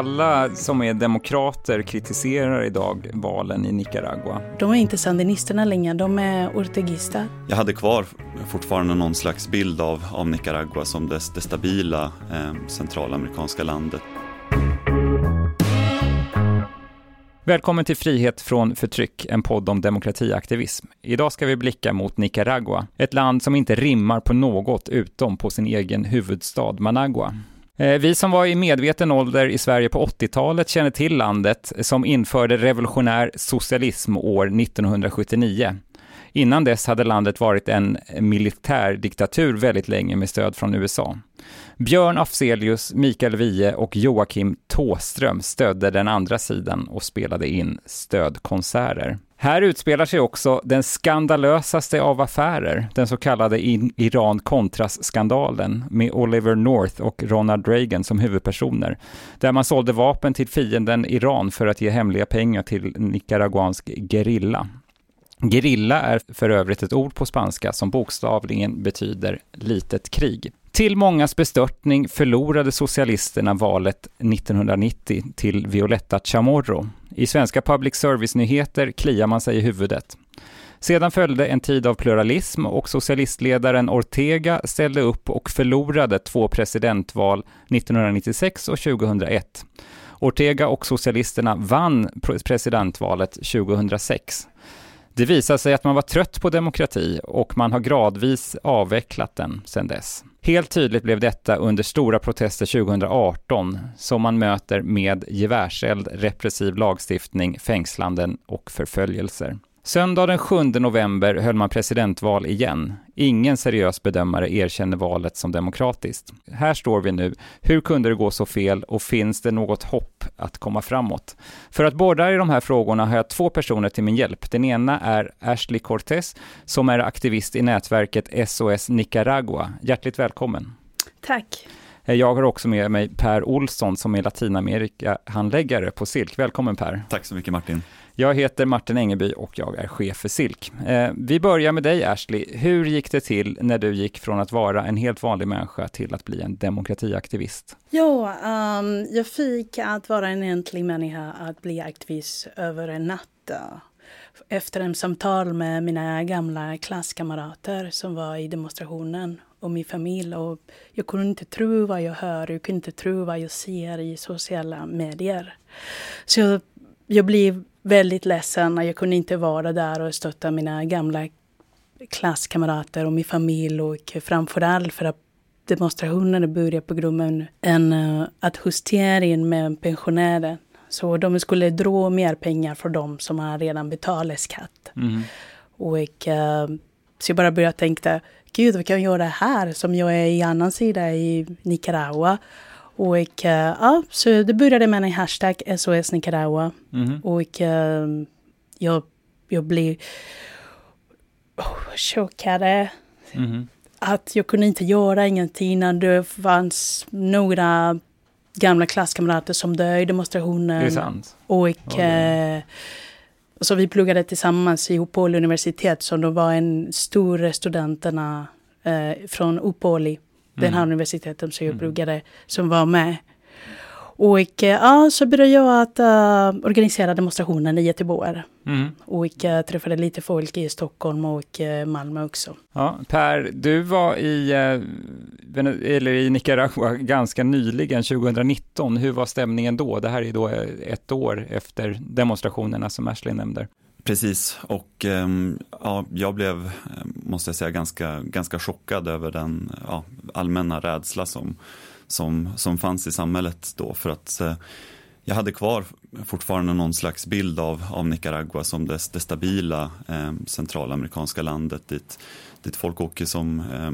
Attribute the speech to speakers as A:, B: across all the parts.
A: alla som är demokrater kritiserar idag valen i Nicaragua.
B: De är inte sandinisterna längre, de är ortegister.
C: Jag hade kvar fortfarande någon slags bild av, av Nicaragua som det, det stabila eh, centralamerikanska landet.
A: Välkommen till Frihet från förtryck, en podd om demokratiaktivism. Idag ska vi blicka mot Nicaragua, ett land som inte rimmar på något utom på sin egen huvudstad Managua. Eh, vi som var i medveten ålder i Sverige på 80-talet känner till landet som införde revolutionär socialism år 1979. Innan dess hade landet varit en militärdiktatur väldigt länge med stöd från USA. Björn Afzelius, Mikael Wiehe och Joakim Tåström stödde den andra sidan och spelade in stödkonserter. Här utspelar sig också den skandalösaste av affärer, den så kallade Iran-Contras-skandalen med Oliver North och Ronald Reagan som huvudpersoner, där man sålde vapen till fienden Iran för att ge hemliga pengar till nicaraguansk gerilla. Gerilla är för övrigt ett ord på spanska som bokstavligen betyder litet krig. Till mångas bestörtning förlorade socialisterna valet 1990 till Violetta Chamorro. I svenska public service-nyheter kliar man sig i huvudet. Sedan följde en tid av pluralism och socialistledaren Ortega ställde upp och förlorade två presidentval 1996 och 2001. Ortega och socialisterna vann presidentvalet 2006. Det visade sig att man var trött på demokrati och man har gradvis avvecklat den sedan dess. Helt tydligt blev detta under stora protester 2018 som man möter med gevärseld, repressiv lagstiftning, fängslanden och förföljelser. Söndag den 7 november höll man presidentval igen. Ingen seriös bedömare erkänner valet som demokratiskt. Här står vi nu. Hur kunde det gå så fel och finns det något hopp att komma framåt? För att borra i de här frågorna har jag två personer till min hjälp. Den ena är Ashley Cortez som är aktivist i nätverket SOS Nicaragua. Hjärtligt välkommen.
B: Tack.
A: Jag har också med mig Per Olsson som är Latinamerika-handläggare på Silk. Välkommen Per.
C: Tack så mycket Martin.
A: Jag heter Martin Engeby och jag är chef för Silk. Eh, vi börjar med dig Ashley. Hur gick det till när du gick från att vara en helt vanlig människa till att bli en demokratiaktivist?
B: Ja, um, jag fick att vara en enkel människa att bli aktivist över en natt. Efter en samtal med mina gamla klasskamrater som var i demonstrationen och min familj. Och jag kunde inte tro vad jag hör, jag kunde inte tro vad jag ser i sociala medier. Så jag, jag blev väldigt ledsen och jag kunde inte vara där och stötta mina gamla klasskamrater och min familj och framförallt för att demonstrationerna började på grund av en uh, att justering med pensionärer. Så de skulle dra mer pengar för dem som har redan betalat skatt. Mm. Och, uh, så jag bara började tänka, gud vad kan jag göra här som jag är i annan sida i Nicaragua. Och uh, ja, så det började med en hashtag SOS Nicaragua. Mm. Och uh, jag, jag blev oh, chockad. Mm. Att jag kunde inte göra ingenting när det fanns några gamla klasskamrater som död i demonstrationen.
A: Det är sant?
B: Och, okay. Så vi pluggade tillsammans i Upoli universitet, som då var en stor studenterna uh, från Upoli den här mm. universiteten som jag pluggade, mm. som var med. Och ja, så började jag att uh, organisera demonstrationen i Göteborg. Mm. Och uh, träffade lite folk i Stockholm och uh, Malmö också.
A: Ja, per, du var i, eller i Nicaragua ganska nyligen, 2019. Hur var stämningen då? Det här är då ett år efter demonstrationerna som Ashley nämnde.
C: Precis, och ehm, ja, jag blev, måste jag säga, ganska, ganska chockad över den ja, allmänna rädsla som, som, som fanns i samhället då. För att eh, jag hade kvar fortfarande någon slags bild av, av Nicaragua som det, det stabila eh, centralamerikanska landet dit, dit folk åker som, eh,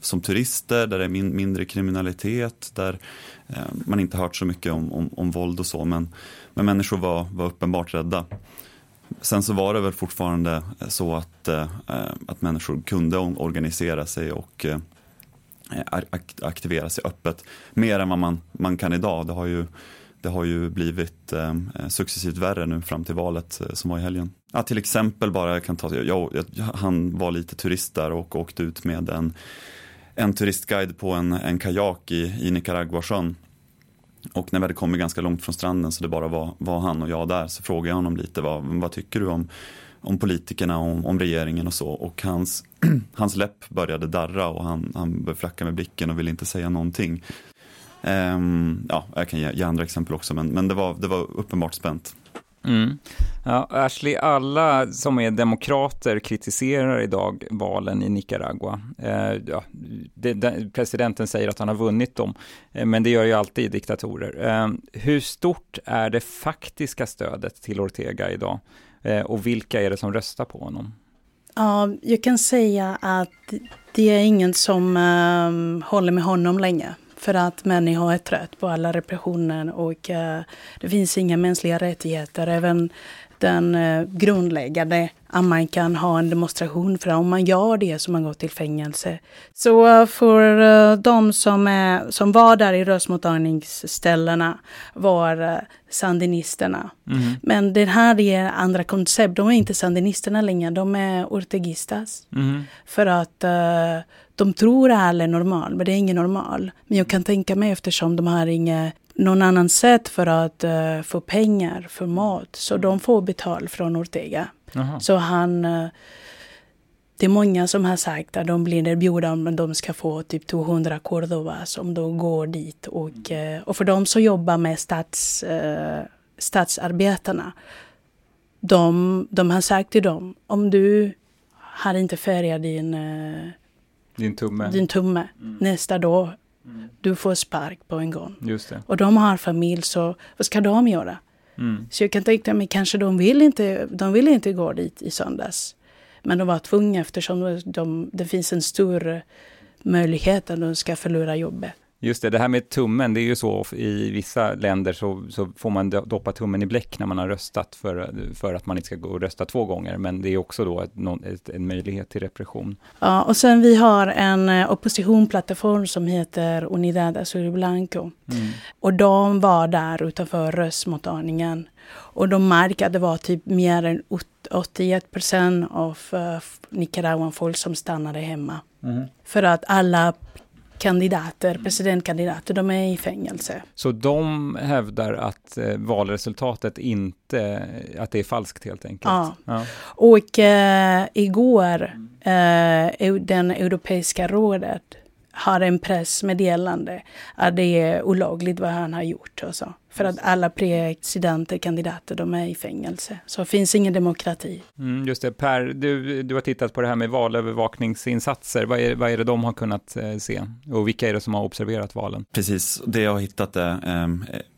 C: som turister, där det är min, mindre kriminalitet, där eh, man inte hört så mycket om, om, om våld och så. Men, men människor var, var uppenbart rädda. Sen så var det väl fortfarande så att, eh, att människor kunde organisera sig och eh, Eh, aktivera sig öppet mer än vad man, man kan idag. Det har ju, det har ju blivit eh, eh, successivt värre nu fram till valet eh, som var i helgen. Ja, till exempel bara, jag kan ta, jag, jag, han var lite turist där och åkte ut med en, en turistguide på en, en kajak i, i Nicaraguasjön. Och när vi hade kommit ganska långt från stranden så det bara var, var han och jag där så frågade jag honom lite vad, vad tycker du om, om politikerna, om, om regeringen och så. Och hans, hans läpp började darra och han, han började flacka med blicken och ville inte säga någonting. Um, ja, jag kan ge, ge, andra exempel också men, men det, var, det var uppenbart spänt.
A: Mm. Ja, Ashley, alla som är demokrater kritiserar idag valen i Nicaragua. Eh, ja, det, det, presidenten säger att han har vunnit dem, eh, men det gör ju alltid diktatorer. Eh, hur stort är det faktiska stödet till Ortega idag? Eh, och vilka är det som röstar på honom?
B: Ja, jag kan säga att det är ingen som um, håller med honom länge. För att människor är trött på alla repressioner och uh, det finns inga mänskliga rättigheter. Även den uh, grundläggande att man kan ha en demonstration. För om man gör det så man går till fängelse. Så uh, för uh, de som, är, som var där i röstmottagningsställena var sandinisterna. Mm. Men det här är andra koncept. De är inte sandinisterna längre, de är ortegistas. Mm. För att de tror att alla är normal, men det är ingen normal. Men jag kan tänka mig eftersom de har inget någon annan sätt för att uh, få pengar för mat. Så de får betalt från Ortega. Aha. Så han... Uh, det är många som har sagt att de blir erbjudna men de ska få typ 200 Cordobas om de går dit. Och, uh, och för de som jobbar med stats, statsarbetarna, de, de har sagt till dem, om du har inte färgat din
A: din tumme.
B: Din tumme. Mm. Nästa dag. Mm. Du får spark på en gång. Och de har familj, så vad ska de göra? Mm. Så jag kan tänka mig, kanske de vill inte, de vill inte gå dit i söndags. Men de var tvungna eftersom de, det finns en stor möjlighet att de ska förlora jobbet.
A: Just det, det här med tummen, det är ju så i vissa länder så, så får man doppa tummen i bläck när man har röstat för, för att man inte ska gå och rösta två gånger. Men det är också då ett, ett, en möjlighet till repression.
B: Ja, och sen vi har en eh, oppositionsplattform som heter Unidad Azul Blanco. Mm. Och de var där utanför röstmottagningen. Och de märkte att det var typ mer än 81 procent av uh, Nicaraguan folk som stannade hemma. Mm. För att alla kandidater, presidentkandidater, de är i fängelse.
A: Så de hävdar att eh, valresultatet inte, att det är falskt helt enkelt?
B: Ja. ja. Och eh, igår, eh, den Europeiska rådet har en pressmeddelande att det är olagligt vad han har gjort. Och så. För att alla presidenter, kandidater, de är i fängelse. Så det finns ingen demokrati.
A: Mm, just det. Per, du, du har tittat på det här med valövervakningsinsatser. Vad är, vad är det de har kunnat eh, se? Och vilka är det som har observerat valen?
C: Precis, det jag har hittat är eh,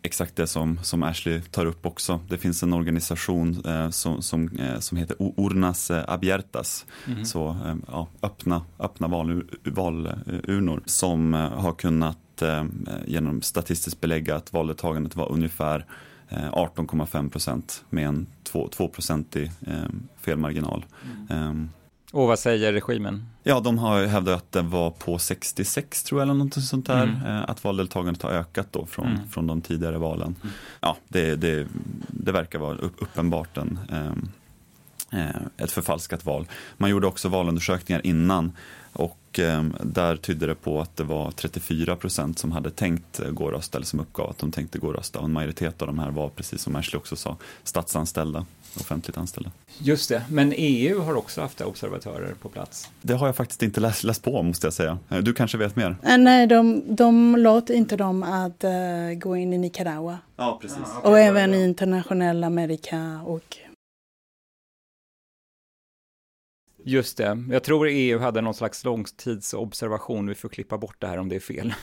C: exakt det som, som Ashley tar upp också. Det finns en organisation eh, som, som, eh, som heter Urnas Abiertas. Mm. Så eh, ja, öppna, öppna valurnor val, som eh, har kunnat eh, genom statistiskt belägga att valdeltagandet var ungefär 18,5 eh, procent med en 2-procentig eh, felmarginal. Mm.
A: Um, och vad säger regimen?
C: Ja, de har hävdat att det var på 66 tror jag, eller något sånt där. Mm. Eh, att valdeltagandet har ökat då från, mm. från de tidigare valen. Mm. Ja, det, det, det verkar vara uppenbart en, ehm, ett förfalskat val. Man gjorde också valundersökningar innan och eh, där tydde det på att det var 34 procent som hade tänkt gå och rösta eller som uppgav att de tänkte gå och rösta. Och en majoritet av de här var, precis som Ashley också sa, statsanställda, offentligt anställda.
A: Just det, men EU har också haft observatörer på plats.
C: Det har jag faktiskt inte läst, läst på måste jag säga. Du kanske vet mer?
B: Eh, nej, de, de låter inte dem att uh, gå in i Nicaragua.
C: Ja, precis. Ja,
B: okay. Och även i internationella Amerika och
A: Just det. Jag tror EU hade någon slags långtidsobservation, vi får klippa bort det här om det är fel.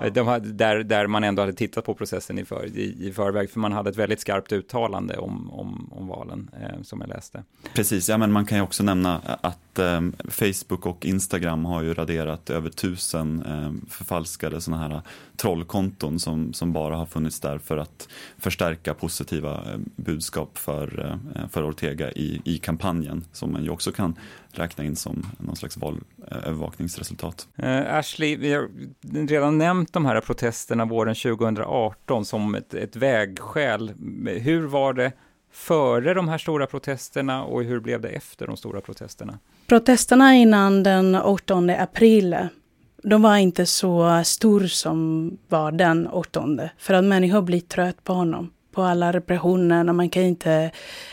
A: Ja. De hade, där, där man ändå hade tittat på processen i, för, i, i förväg, för man hade ett väldigt skarpt uttalande om, om, om valen eh, som jag läste.
C: Precis, ja men man kan ju också nämna att eh, Facebook och Instagram har ju raderat över tusen eh, förfalskade sådana här trollkonton som, som bara har funnits där för att förstärka positiva eh, budskap för, eh, för Ortega i, i kampanjen som man ju också kan räkna in som någon slags valövervakningsresultat.
A: Uh, Ashley, vi har redan nämnt de här protesterna våren 2018 som ett, ett vägskäl. Hur var det före de här stora protesterna och hur blev det efter de stora protesterna?
B: Protesterna innan den 18 april de var inte så stor som var den åttonde. För att människor blir trött på honom. På alla repressioner. Man kan inte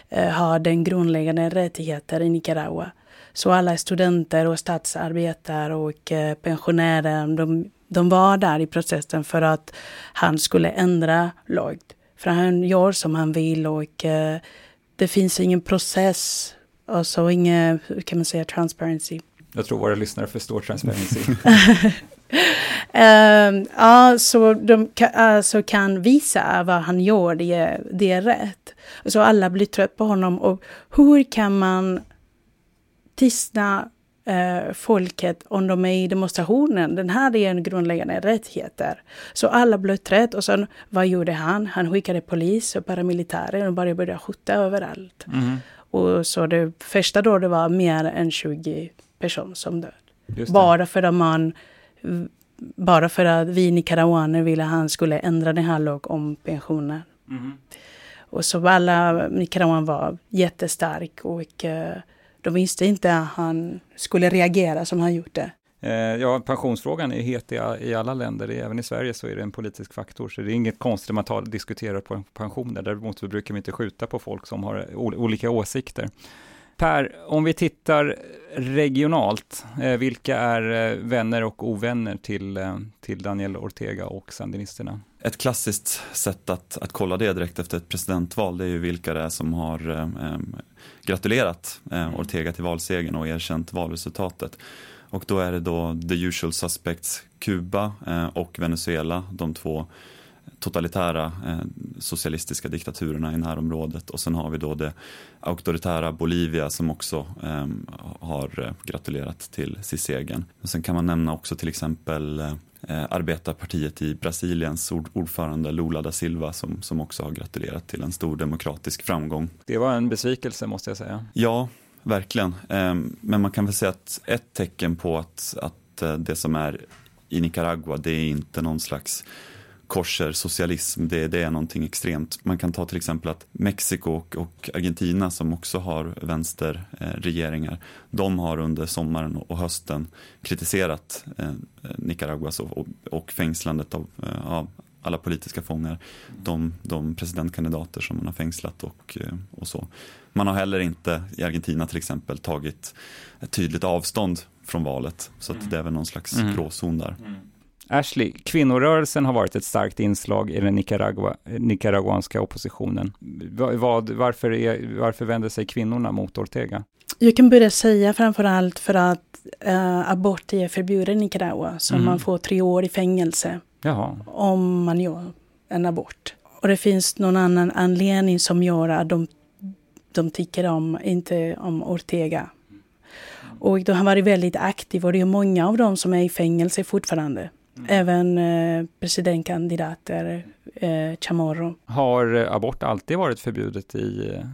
B: eh, ha den grundläggande rättigheter i Nicaragua. Så alla studenter och statsarbetare och eh, pensionärer, de, de var där i processen för att han skulle ändra lag. För han gör som han vill och eh, det finns ingen process, alltså ingen, hur kan man säga, transparency.
A: Jag tror våra lyssnare förstår transparency.
B: uh, ja, så de alltså kan visa vad han gör, det det är rätt. Så alla blir trött på honom och hur kan man tystna eh, folket om de är i demonstrationen. Den här är en grundläggande rättigheter. Så alla blev trött och sen vad gjorde han? Han skickade polis och paramilitärer och bara började skjuta överallt. Mm. Och så det första då det var mer än 20 personer som död. Bara för att man bara för att vi nicaraguaner ville att han skulle ändra den här lag om pensionen. Mm. Och så alla nicaraguaner var jättestark och uh, de visste inte att han skulle reagera som han gjort det.
A: Eh, ja, pensionsfrågan är het i alla länder, även i Sverige så är det en politisk faktor, så det är inget konstigt om man tar, diskuterar på pensioner. Däremot brukar vi inte skjuta på folk som har olika åsikter. Per, om vi tittar regionalt, eh, vilka är eh, vänner och ovänner till, till Daniel Ortega och sandinisterna?
C: Ett klassiskt sätt att, att kolla det direkt efter ett presidentval, det är ju vilka det är som har eh, gratulerat eh, Ortega till valsegern och erkänt valresultatet. Och då är det då the usual suspects Kuba eh, och Venezuela, de två totalitära eh, socialistiska diktaturerna i närområdet och sen har vi då det auktoritära Bolivia som också eh, har eh, gratulerat till segern. Sen kan man nämna också till exempel eh, eh, arbetarpartiet i Brasiliens ord, ordförande Lula da Silva som, som också har gratulerat till en stor demokratisk framgång.
A: Det var en besvikelse måste jag säga.
C: Ja, verkligen. Eh, men man kan väl säga att ett tecken på att, att eh, det som är i Nicaragua, det är inte någon slags korser socialism, det, det, är någonting extremt. Man kan ta till exempel att Mexiko och, och Argentina som också har vänsterregeringar, eh, de har under sommaren och hösten kritiserat eh, Nicaraguas och, och fängslandet av, eh, av alla politiska fångar, de, de presidentkandidater som man har fängslat och, eh, och så. Man har heller inte i Argentina till exempel tagit ett tydligt avstånd från valet, så att mm. det är väl någon slags mm. gråzon där. Mm.
A: Ashley, kvinnorörelsen har varit ett starkt inslag i den Nicaragua, nicaraguanska oppositionen. Vad, varför, är, varför vänder sig kvinnorna mot Ortega?
B: Jag kan börja säga framför allt för att äh, abort är förbjuden i Nicaragua. Så mm. man får tre år i fängelse Jaha. om man gör en abort. Och det finns någon annan anledning som gör att de, de tycker om, inte om Ortega. Och de har varit väldigt aktiva och det är många av dem som är i fängelse fortfarande. Mm. Även eh, presidentkandidater, eh, Chamorro.
A: Har abort alltid varit förbjudet i... Eh...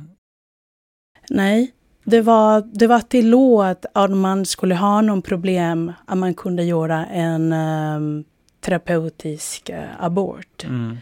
B: Nej, det var, det var tillåt att man skulle ha någon problem att man kunde göra en um, terapeutisk uh, abort. Mm.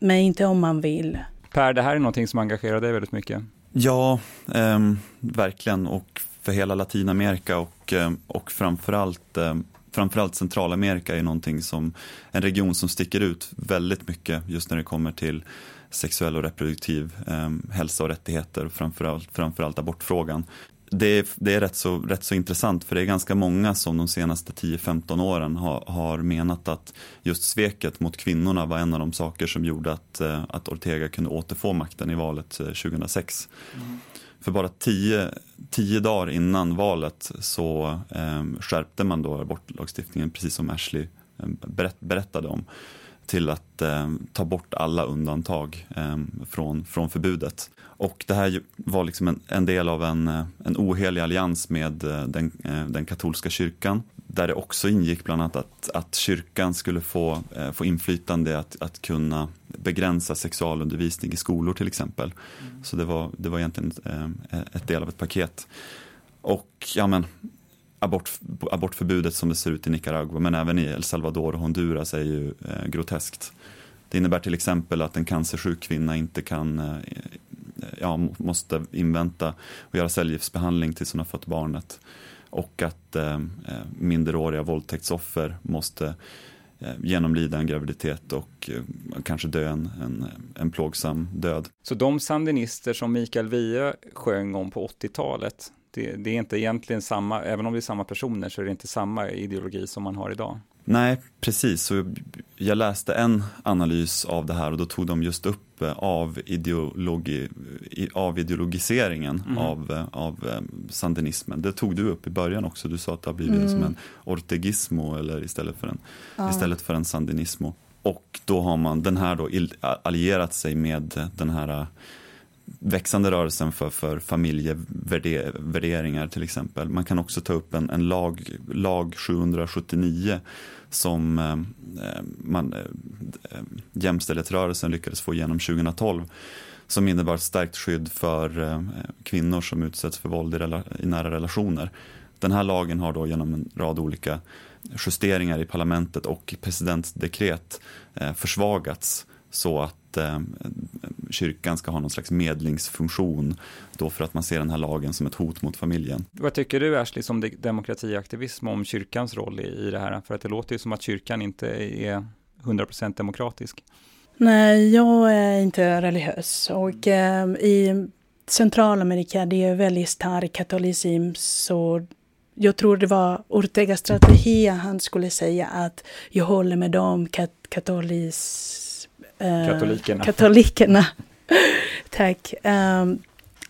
B: Men inte om man vill.
A: Per, det här är någonting som engagerar dig väldigt mycket.
C: Ja, eh, verkligen. Och för hela Latinamerika och, eh, och framförallt eh, framförallt Centralamerika är någonting som en region som sticker ut väldigt mycket just när det kommer till sexuell och reproduktiv eh, hälsa och rättigheter framförallt, framförallt abortfrågan. Det är, det är rätt, så, rätt så intressant för det är ganska många som de senaste 10-15 åren har, har menat att just sveket mot kvinnorna var en av de saker som gjorde att, eh, att Ortega kunde återfå makten i valet eh, 2006. Mm. För bara tio, tio dagar innan valet så eh, skärpte man då abortlagstiftningen, precis som Ashley ehm, berätt, berättade om, till att eh, ta bort alla undantag eh, från, från förbudet. Och det här var liksom en, en del av en, en ohelig allians med eh, den, eh, den katolska kyrkan där det också ingick bland annat att, att kyrkan skulle få, eh, få inflytande att, att kunna begränsa sexualundervisning i skolor till exempel. Mm. Så det var, det var egentligen eh, ett del av ett paket. Och ja, men, abort, abortförbudet som det ser ut i Nicaragua men även i El Salvador och Honduras är ju eh, groteskt. Det innebär till exempel att en cancersjuk kvinna inte kan, eh, ja, måste invänta och göra cellgiftsbehandling tills hon har fött barnet och att eh, eh, minderåriga våldtäktsoffer måste eh, genomlida en graviditet och kanske dö en, en, en plågsam död.
A: Så de sandinister som Mikael Wiehe sjöng om på 80-talet, det, det, är inte egentligen samma, även om det är samma personer så är det inte samma ideologi som man har idag.
C: Nej, precis. Så jag läste en analys av det här och då tog de just upp eh, av, ideologi, av ideologiseringen mm. av, eh, av eh, sandinismen. Det tog du upp i början också. Du sa att det har blivit mm. som en ortegismo eller istället för en, ja. istället för en sandinismo. Och då har man den här då allierat sig med den här växande rörelsen för, för familjevärderingar till exempel. Man kan också ta upp en, en lag, lag 779 som eh, man, eh, jämställdhetsrörelsen lyckades få igenom 2012 som innebar ett stärkt skydd för eh, kvinnor som utsätts för våld i, rela, i nära relationer. Den här lagen har då genom en rad olika justeringar i parlamentet och presidentdekret eh, försvagats så att eh, kyrkan ska ha någon slags medlingsfunktion då för att man ser den här lagen som ett hot mot familjen.
A: Vad tycker du Ashley som demokratiaktivism om kyrkans roll i, i det här? För att det låter ju som att kyrkan inte är 100% demokratisk.
B: Nej, jag är inte religiös och eh, i Centralamerika det är väldigt stark katolicism så jag tror det var Ortega Strategia han skulle säga att jag håller med dem kat katolis
A: katolikerna.
B: katolikerna. Tack. Um,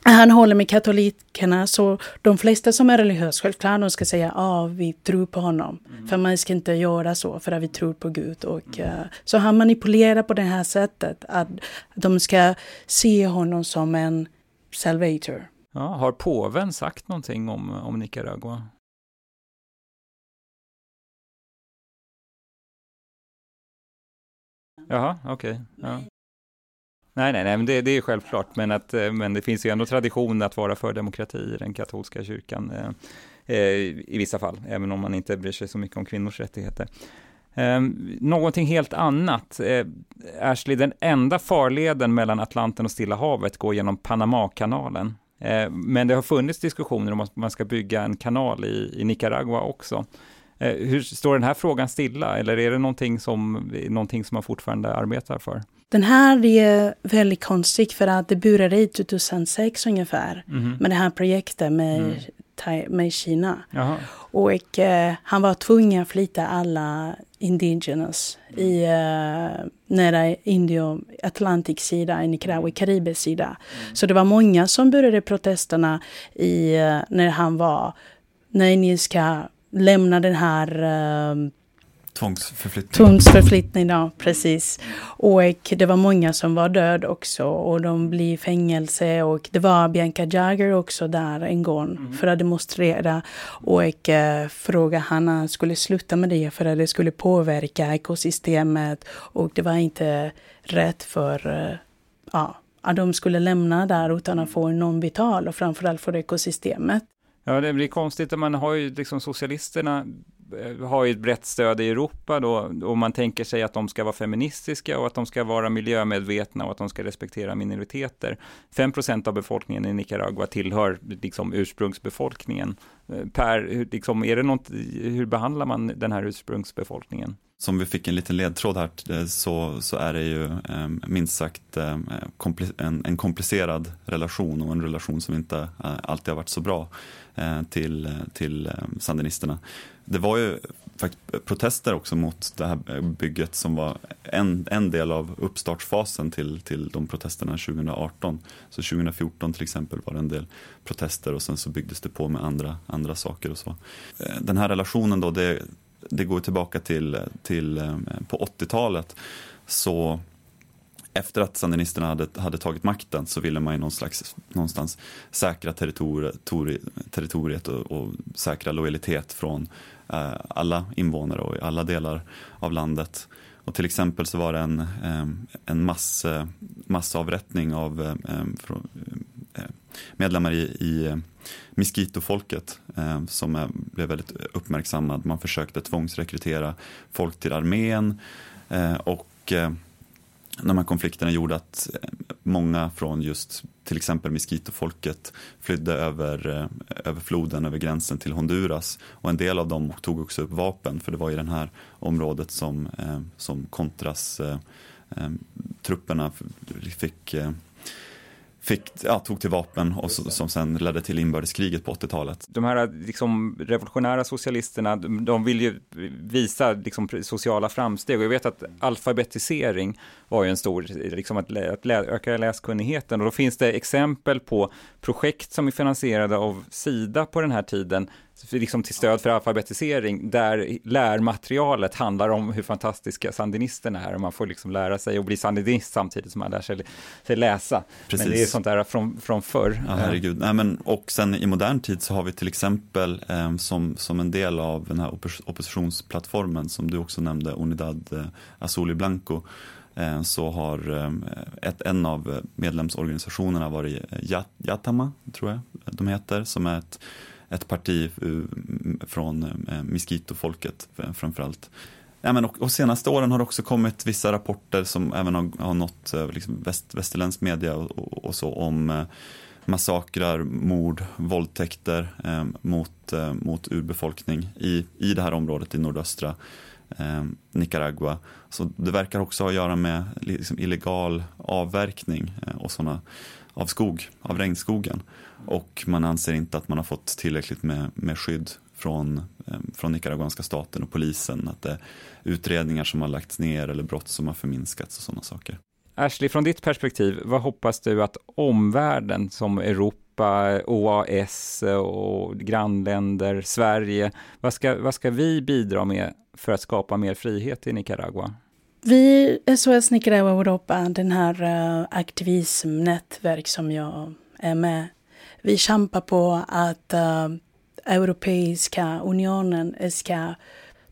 B: han håller med katolikerna, så de flesta som är religiösa, självklart de ska säga ja, ah, vi tror på honom. Mm. För man ska inte göra så, för att vi tror på Gud. Och, mm. uh, så han manipulerar på det här sättet, att de ska se honom som en salvator.
A: Ja, har påven sagt någonting om, om Nicaragua? Jaha, okej. Okay. Ja. Nej, nej, nej, men det, det är självklart, men, att, eh, men det finns ju ändå tradition att vara för demokrati i den katolska kyrkan eh, eh, i vissa fall, även om man inte bryr sig så mycket om kvinnors rättigheter. Eh, någonting helt annat. Eh, Ashley, den enda farleden mellan Atlanten och Stilla havet går genom Panamakanalen. Eh, men det har funnits diskussioner om att man ska bygga en kanal i, i Nicaragua också. Eh, hur står den här frågan stilla eller är det någonting som, någonting som man fortfarande arbetar för?
B: Den här är väldigt konstig för att det började i 2006 ungefär mm. med det här projektet med, mm. med Kina. Jaha. Och eh, han var tvungen att flytta alla indigenous i eh, nära Indio Atlantic sida, i Nicaragua, Karibes sida. Mm. Så det var många som började protesterna i, eh, när han var, nej ni ska lämna den här uh,
C: Tvångsförflyttning.
B: Tvångsförflyttning, ja precis. Och det var många som var död också och de blev i fängelse och det var Bianca Jagger också där en gång mm. för att demonstrera och eh, fråga han skulle sluta med det för att det skulle påverka ekosystemet och det var inte rätt för eh, ja, att de skulle lämna där utan att få någon vital och framförallt för ekosystemet.
A: Ja, det blir konstigt. Man har ju liksom socialisterna Eh, har ju ett brett stöd i Europa då, och man tänker sig att de ska vara feministiska och att de ska vara miljömedvetna och att de ska respektera minoriteter. 5% av befolkningen i Nicaragua tillhör liksom ursprungsbefolkningen. Eh, per, liksom, är det något, hur behandlar man den här ursprungsbefolkningen?
C: Som vi fick en liten ledtråd här eh, så, så är det ju eh, minst sagt eh, en, en, komplicerad relation och en relation som inte eh, alltid har varit så bra eh, till, till eh, sandinisterna. Det var ju faktiskt protester också mot det här bygget som var en, en del av uppstartsfasen till, till de protesterna 2018. Så 2014 till exempel var det en del protester och sen så byggdes det på med andra, andra saker och så. Eh, den här relationen då, det det går tillbaka till, till eh, på 80-talet. Så efter att sandinisterna hade, hade tagit makten så ville man ju någon slags, någonstans säkra territori, territoriet och, och, säkra lojalitet från Eh, alla invånare och i alla delar av landet. Och till exempel så var det en, eh, en mass, eh, massavrättning av medlemmar i, i Miskito-folket som blev väldigt uppmärksammad. Man försökte tvångsrekrytera folk till armén och de här konflikterna gjorde att eh, många från just till exempel Miskitofolket flydde över, eh, över floden, över gränsen till Honduras. Och en del av dem tog också upp vapen, för det var i det här området som, eh, som Contras eh, eh trupperna fick fick, ja, tog till vapen och så, som sen ledde till inbördeskriget på 80-talet.
A: De här liksom, revolutionära socialisterna, de vill ju visa liksom, sociala framsteg och jag vet att alfabetisering var ju en stor, liksom att, att lä, öka läskunnigheten och då finns det exempel på projekt som är finansierade av Sida på den här tiden liksom till stöd för alfabetisering, där lärmaterialet handlar om hur fantastiska sandinisterna är, och man får liksom lära sig att bli sandinist samtidigt som man lär sig, sig läsa. Precis. Men det är sånt där från, från förr.
C: Ja, herregud. Nej, men, och sen i modern tid så har vi till exempel eh, som, som en del av den här oppositionsplattformen som du också nämnde, Unidad eh, Azul y Blanco, eh, så har eh, ett, en av medlemsorganisationerna varit Yatama, tror jag de heter, som är ett ett parti eh, från eh, miskitofolket, eh, framförallt. Ja, men och, och senaste åren har det också kommit vissa rapporter som även har, har nått liksom väst, västerländsk media och, och, och, så om massakrar, mord, våldtäkter eh, mot, eh, mot urbefolkning i, i det här området i nordöstra eh, Nicaragua. Så det verkar också ha att göra med liksom, illegal avverkning och såna, av skog, av regnskogen. Och man anser inte att man har fått tillräckligt med, med skydd från, eh, från nicaraguanska staten och polisen. Att det är utredningar som har lagts ner eller brott som har förminskats och sådana saker.
A: Ashley, från ditt perspektiv, vad hoppas du att omvärlden som Europa, OAS och grannländer, Sverige, vad ska, vad ska vi bidra med för att skapa mer frihet i Nicaragua?
B: Vi, SOS Nicaragua Europa, den här uh, aktivismnätverk som jag är med vi kämpar på att uh, Europeiska unionen ska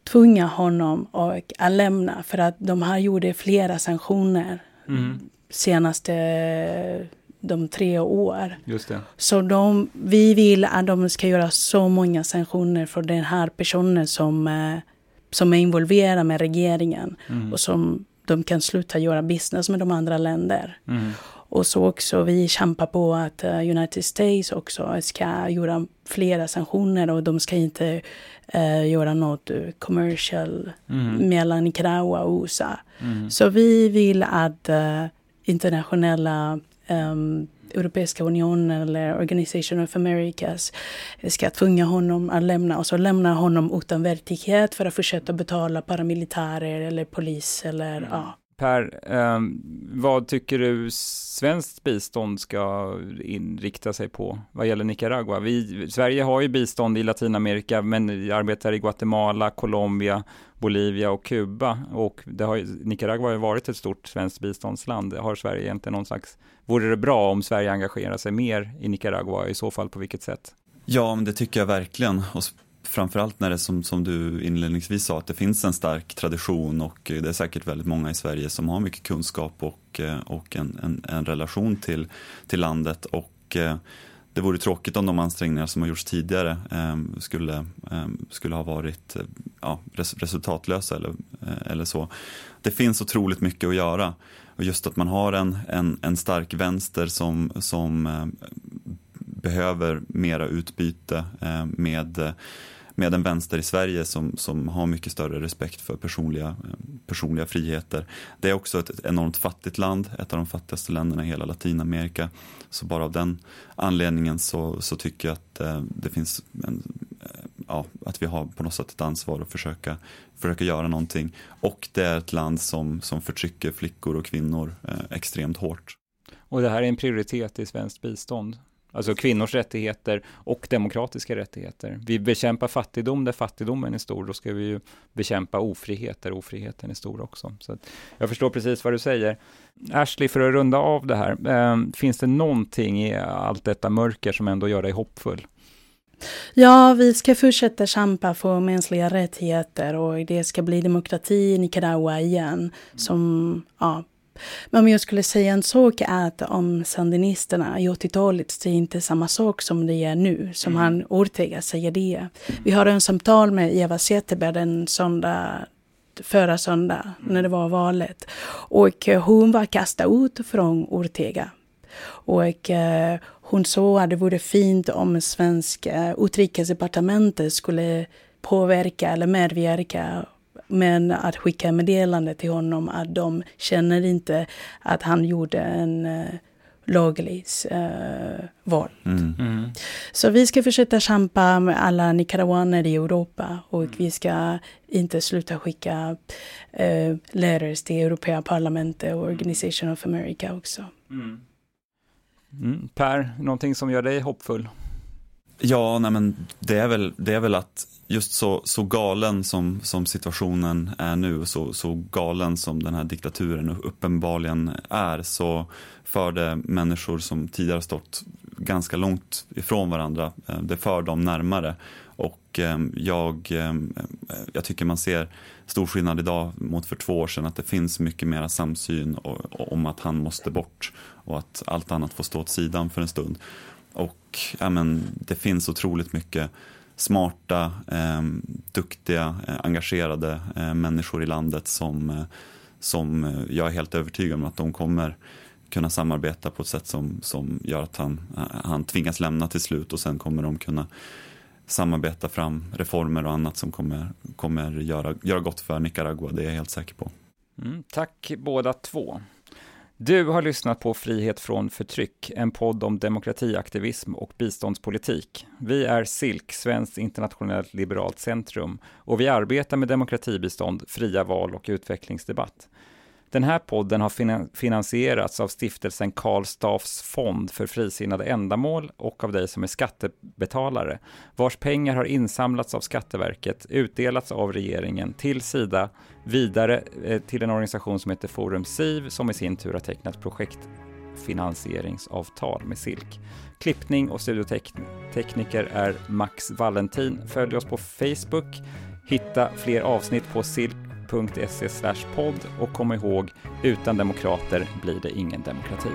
B: tvinga honom att lämna för att de har gjort flera sanktioner mm. senaste de tre år.
A: Just det.
B: Så de, vi vill att de ska göra så många sanktioner för den här personen som, uh, som är involverad med regeringen mm. och som de kan sluta göra business med de andra länderna. Mm. Och så också vi kämpar på att uh, United States också ska göra flera sanktioner och de ska inte uh, göra något uh, commercial mm. mellan Nicaragua och USA. Mm. Så vi vill att internationella um, Europeiska unionen eller Organization of Americas ska tvinga honom att lämna och så lämna honom utan verklighet för att fortsätta betala paramilitärer eller polis eller mm. ja.
A: Per, eh, vad tycker du svenskt bistånd ska inrikta sig på vad gäller Nicaragua? Vi, Sverige har ju bistånd i Latinamerika, men vi arbetar i Guatemala, Colombia, Bolivia och Kuba. Och det har, Nicaragua har ju varit ett stort svenskt biståndsland. Har Sverige egentligen någon slags... Vore det bra om Sverige engagerar sig mer i Nicaragua? I så fall på vilket sätt?
C: Ja, men det tycker jag verkligen. Och framförallt när det som, som du inledningsvis sa att det finns en stark tradition och det är säkert väldigt många i Sverige som har mycket kunskap och, eh, och en, en, en relation till, till landet och eh, det vore tråkigt om de ansträngningar som har gjorts tidigare eh, skulle, ehm, skulle ha varit eh, ja, resultatlösa eller, eller så. Det finns otroligt mycket att göra och just att man har en, en, en stark vänster som, som behöver mera utbyte med med en vänster i Sverige som, som har mycket större respekt för personliga, eh, personliga friheter. Det är också ett, enormt fattigt land, ett av de fattigaste länderna i hela Latinamerika. Så bara av den anledningen så, så tycker jag att eh, det finns en, eh, ja, att vi har på något sätt ett ansvar att försöka, försöka göra någonting. Och det är ett land som, som förtrycker flickor och kvinnor eh, extremt hårt.
A: Och det här är en prioritet i svenskt bistånd? Alltså kvinnors rättigheter och demokratiska rättigheter. Vi bekämpar fattigdom där fattigdomen är stor, då ska vi ju bekämpa ofrihet där ofriheten är stor också. Så jag förstår precis vad du säger. Ashley, för att runda av det här, eh, finns det någonting i allt detta mörker som ändå gör dig hoppfull?
B: Ja, vi ska fortsätta kämpa för mänskliga rättigheter och det ska bli demokrati i Nicaragua igen. Som, ja, men om jag skulle säga en sak är att om sandinisterna i 80-talet, det är inte samma sak som det är nu, som mm. han Ortega säger det. Vi har en samtal med Eva Zetterberg en söndag förra söndag när det var valet. Och hon var kastad ut från Ortega. Och eh, hon sa att det vore fint om svenska utrikesdepartementet skulle påverka eller medverka men att skicka meddelande till honom att de känner inte att han gjorde en uh, laglig uh, val. Mm. Mm. Så vi ska försöka kämpa med alla nicaraguaner i Europa och mm. vi ska inte sluta skicka uh, letters till Europeiska parlamentet och Organization of America också. Mm.
A: Mm. Per, någonting som gör dig hoppfull?
C: Ja, nej men det är väl, det är väl att just så, så galen som, som situationen är nu, så, så galen som den här diktaturen uppenbarligen är, så för det människor som tidigare stått ganska långt ifrån varandra, eh, det för dem närmare. Och eh, jag, eh, jag tycker man ser stor skillnad idag mot för två år sedan, att det finns mycket mera samsyn om att han måste bort och att allt annat får stå åt sidan för en stund. Och ja, men, det finns otroligt mycket smarta, eh, duktiga, eh, engagerade eh, människor i landet som, eh, som eh, jag är helt övertygad om att de kommer kunna samarbeta på ett sätt som, som gör att han, eh, han tvingas lämna till slut och sen kommer de kunna samarbeta fram reformer och annat som kommer, kommer göra, göra gott för Nicaragua, det är jag helt säker på.
A: Mm, tack båda två. Du har lyssnat på Frihet från förtryck, en podd om demokratiaktivism och biståndspolitik. Vi är SILK, Svenskt internationellt liberalt centrum, och vi arbetar med demokratibistånd, fria val och utvecklingsdebatt. Den här podden har finansierats av stiftelsen Karl Staffs fond för frisinnade ändamål och av dig som är skattebetalare, vars pengar har insamlats av Skatteverket, utdelats av regeringen till Sida, vidare eh, till en organisation som heter Forum SIV som i sin tur har tecknat projektfinansieringsavtal med SILK. Klippning och studiotekniker är Max Valentin. Följ oss på Facebook. Hitta fler avsnitt på silk podd och kom ihåg, utan demokrater blir det ingen demokrati.